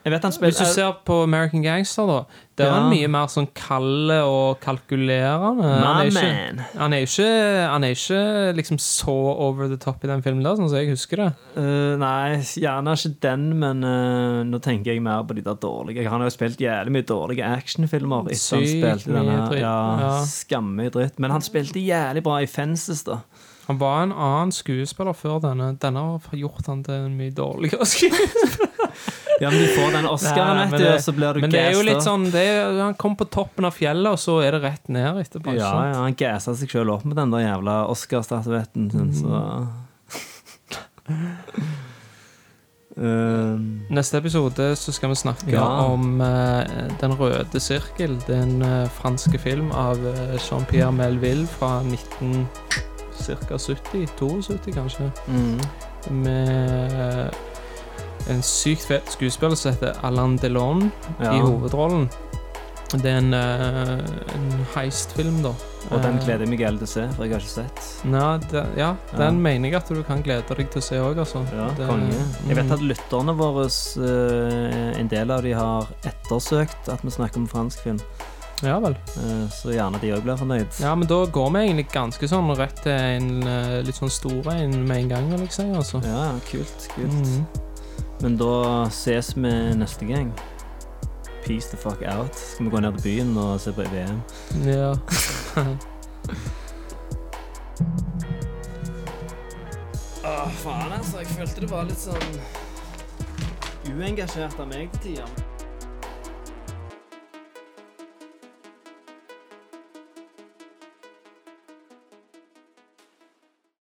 Jeg vet han Hvis du ser på American Gangster, da Der er han mye mer sånn kald og kalkulerende. Han er, ikke, han, er ikke, han er ikke liksom så over the top i den filmen der, sånn som jeg husker det. Uh, nei, gjerne ikke den, men uh, nå tenker jeg mer på de der dårlige. Han har jo spilt jævlig mye dårlige actionfilmer Sykt mye dritt, Ja, ja. Skammelig dritt. Men han spilte jævlig bra i Fences, da. Han var en annen skuespiller før denne. Denne har gjort han til en mye dårligere skuespiller. Ja, men du får den Oscaren, vet du, og så blir du Men det er jo litt sånn det er, Han kom på toppen av fjellet, og så er det rett ned etterpå. Ja, ja, han gassa seg sjøl opp med den der jævla Oscar-statuetten sin, så Uh, Neste episode så skal vi snakke Ja. om uh, Den røde sirkel. Det er en uh, franske film av eh, Jean-Pierre Melville fra 19... Cirka 70? 72, kanskje. mm. Med en sykt fet skuespiller som heter Alain Delon ja. i hovedrollen. Det er en, eh, en heistfilm, da. Og den Eh, gleder jeg meg til å se, for jeg har ikke sett. Nei, det, ja, Ja. den mener jeg at du kan glede deg til å se òg, altså. Ja, Det- konge. Jeg vet mm. at lytterne våre, eh, en del av de har ettersøkt at vi snakker om fransk film. Ja vel. Eh, Så gjerne de òg blir fornøyd. Ja, men da går vi egentlig ganske sånn rett til en eh, litt sånn stor en med en gang, vil jeg si, altså. Ja, kult. kult. Mhm. Men da ses vi neste gang. Peace the fuck out. Skal vi gå ned til byen og se på VM? Ja. Åh, faen altså. Jeg følte det var litt sånn uengasjert av meg til tider.